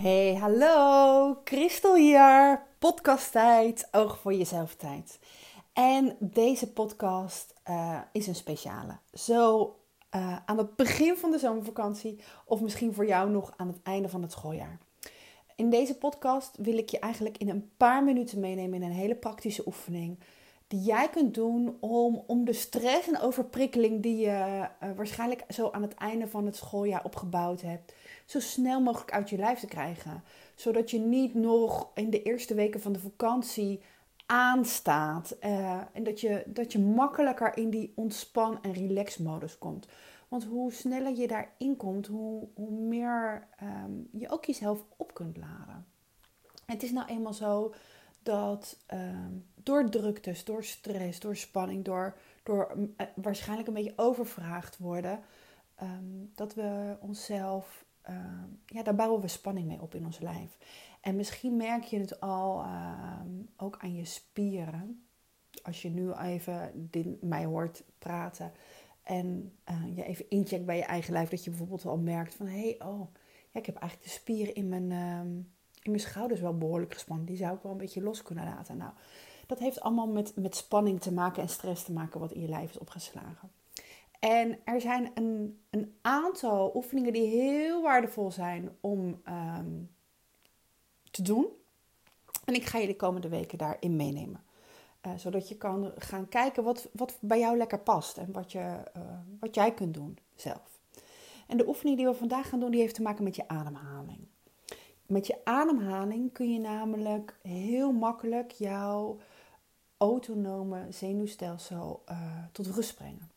Hey, hallo, Christel hier, podcasttijd, oog voor jezelf tijd. En deze podcast uh, is een speciale. Zo uh, aan het begin van de zomervakantie of misschien voor jou nog aan het einde van het schooljaar. In deze podcast wil ik je eigenlijk in een paar minuten meenemen in een hele praktische oefening die jij kunt doen om, om de stress en overprikkeling die je uh, waarschijnlijk zo aan het einde van het schooljaar opgebouwd hebt, zo snel mogelijk uit je lijf te krijgen. Zodat je niet nog in de eerste weken van de vakantie aanstaat. Uh, en dat je, dat je makkelijker in die ontspan- en relax-modus komt. Want hoe sneller je daarin komt, hoe, hoe meer um, je ook jezelf op kunt laden. Het is nou eenmaal zo dat um, door druktes, door stress, door spanning, door, door uh, waarschijnlijk een beetje overvraagd worden, um, dat we onszelf, uh, ja, daar bouwen we spanning mee op in ons lijf. En misschien merk je het al ook aan je spieren. Als je nu even dit, mij hoort praten en uh, je even incheckt bij je eigen lijf, dat je bijvoorbeeld al merkt van hé, hey, oh, ja, ik heb eigenlijk de spieren in mijn, in mijn schouders wel behoorlijk gespannen. Die zou ik wel een beetje los kunnen laten. Nou, dat heeft allemaal met, met spanning te maken en stress te maken wat in je lijf is opgeslagen. En er zijn een, een aantal oefeningen die heel waardevol zijn om um, te doen. En ik ga je de komende weken daarin meenemen. Uh, zodat je kan gaan kijken wat, wat bij jou lekker past en wat, je, uh, wat jij kunt doen zelf. En de oefening die we vandaag gaan doen, die heeft te maken met je ademhaling. Met je ademhaling kun je namelijk heel makkelijk jouw autonome zenuwstelsel uh, tot rust brengen.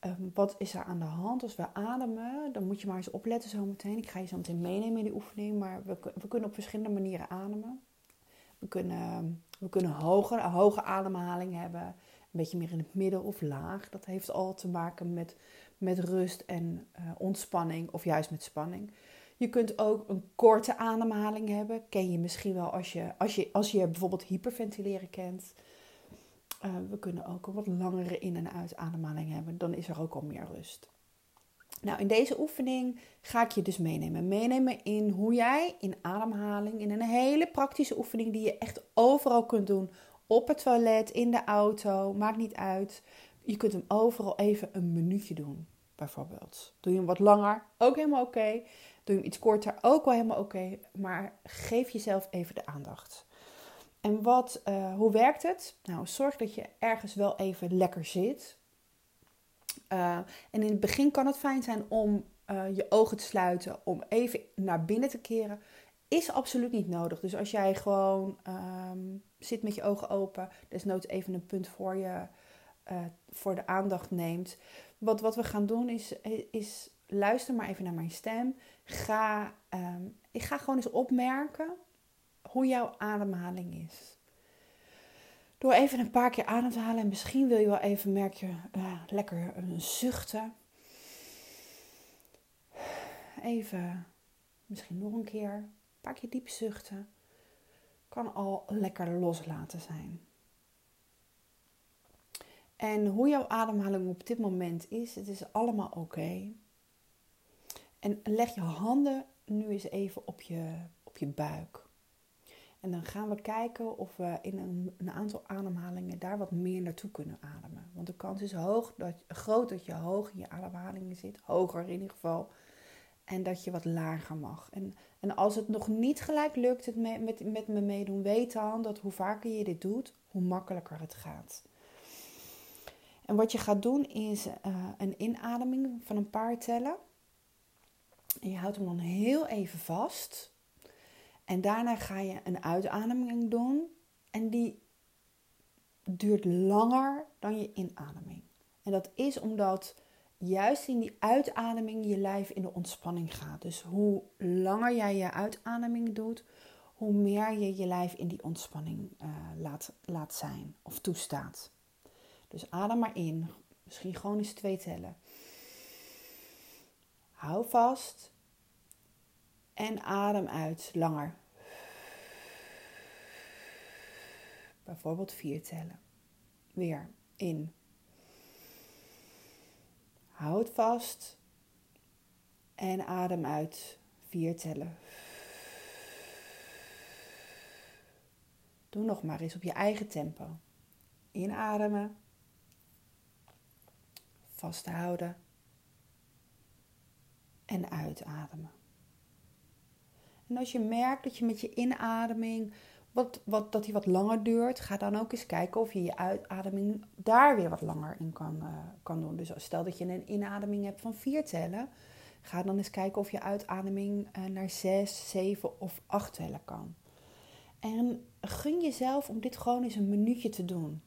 Um, wat is er aan de hand als we ademen? Dan moet je maar eens opletten zometeen. Ik ga je zo meteen meenemen in die oefening. Maar we, we kunnen op verschillende manieren ademen. We kunnen, we kunnen hoge, een hoge ademhaling hebben. Een beetje meer in het midden of laag. Dat heeft al te maken met, met rust en uh, ontspanning of juist met spanning. Je kunt ook een korte ademhaling hebben. Ken je misschien wel als je, als je, als je bijvoorbeeld hyperventileren kent. Uh, we kunnen ook een wat langere in- en uitademhaling hebben. Dan is er ook al meer rust. Nou, in deze oefening ga ik je dus meenemen. Meenemen in hoe jij in ademhaling, in een hele praktische oefening die je echt overal kunt doen. Op het toilet, in de auto, maakt niet uit. Je kunt hem overal even een minuutje doen, bijvoorbeeld. Doe je hem wat langer, ook helemaal oké. Doe je hem iets korter, ook wel helemaal oké. Maar geef jezelf even de aandacht. En wat, uh, hoe werkt het? Nou, zorg dat je ergens wel even lekker zit. Uh, en in het begin kan het fijn zijn om uh, je ogen te sluiten, om even naar binnen te keren. Is absoluut niet nodig. Dus als jij gewoon um, zit met je ogen open, desnoods even een punt voor je voor de aandacht neemt. Wat, wat we gaan doen is, is luister maar even naar mijn stem. Ga, um, ik ga gewoon eens opmerken hoe jouw ademhaling is. Door even een paar keer adem te halen en misschien wil je wel even, merk je, lekker een zuchten. Even, misschien nog een keer, een paar keer diep zuchten. Kan al lekker loslaten zijn. En hoe jouw ademhaling op dit moment is, het is allemaal oké. En leg je handen nu eens even op je, op je buik. En dan gaan we kijken of we in een, een, aantal ademhalingen daar wat meer naartoe kunnen ademen. Want de kans is hoog dat, groot dat je hoog in je ademhalingen zit, hoger in ieder geval. En dat je wat lager mag. En, en als het nog niet gelijk lukt het met, met, met me meedoen, weet dan dat hoe vaker je dit doet, hoe makkelijker het gaat. En wat je gaat doen is uh, een inademing van een paar tellen. En je houdt hem dan heel even vast. En daarna ga je een uitademing doen. En die duurt langer dan je inademing. En dat is omdat juist in die uitademing je lijf in de ontspanning gaat. Dus hoe langer jij je uitademing doet, hoe meer je je lijf in die ontspanning uh, laat, laat zijn of toestaat. Dus adem maar in. Misschien gewoon eens twee tellen. Hou vast. En adem uit langer. Bijvoorbeeld vier tellen. Weer in. Houd vast. En adem uit. Vier tellen. Doe nog maar eens op je eigen tempo. Inademen. Vasthouden. En uitademen. En als je merkt dat je met je inademing wat, wat, dat die wat langer duurt, ga dan ook eens kijken of je je uitademing daar weer wat langer in kan, uh, kan doen. Dus stel dat je een inademing hebt van vier tellen, ga dan eens kijken of je uitademing uh, naar zes, zeven of acht tellen kan. En gun jezelf om dit gewoon eens een minuutje te doen.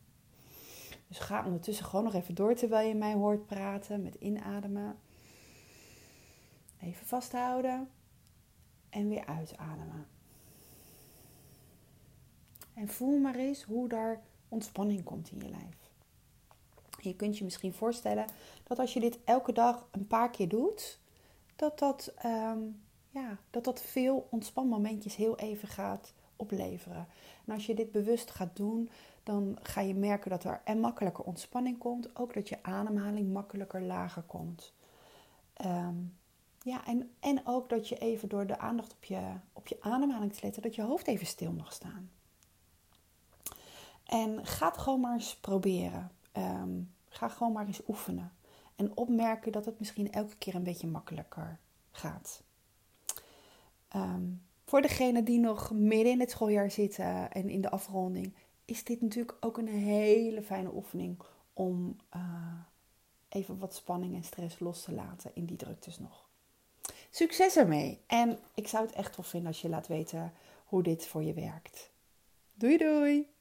Dus ga ondertussen gewoon nog even door terwijl je mij hoort praten met inademen. Even vasthouden en weer uitademen. En voel maar eens hoe daar ontspanning komt in je lijf. Je kunt je misschien voorstellen dat als je dit elke dag een paar keer doet, dat dat, um, ja, dat, dat veel ontspanmomentjes heel even gaat opleveren. En als je dit bewust gaat doen, dan ga je merken dat er en makkelijker ontspanning komt. Ook dat je ademhaling makkelijker lager komt. Um, ja, en, en ook dat je even door de aandacht op je, op je ademhaling te letten, dat je hoofd even stil mag staan. En ga het gewoon maar eens proberen. Ehm, ga gewoon maar eens oefenen. En opmerken dat het misschien elke keer een beetje makkelijker gaat. Ehm, voor degenen die nog midden in het schooljaar zitten en in de afronding, is dit natuurlijk ook een hele fijne oefening om uh, even wat spanning en stress los te laten in die druktes nog. Succes ermee! En ik zou het echt tof vinden als je laat weten hoe dit voor je werkt. Doei doei!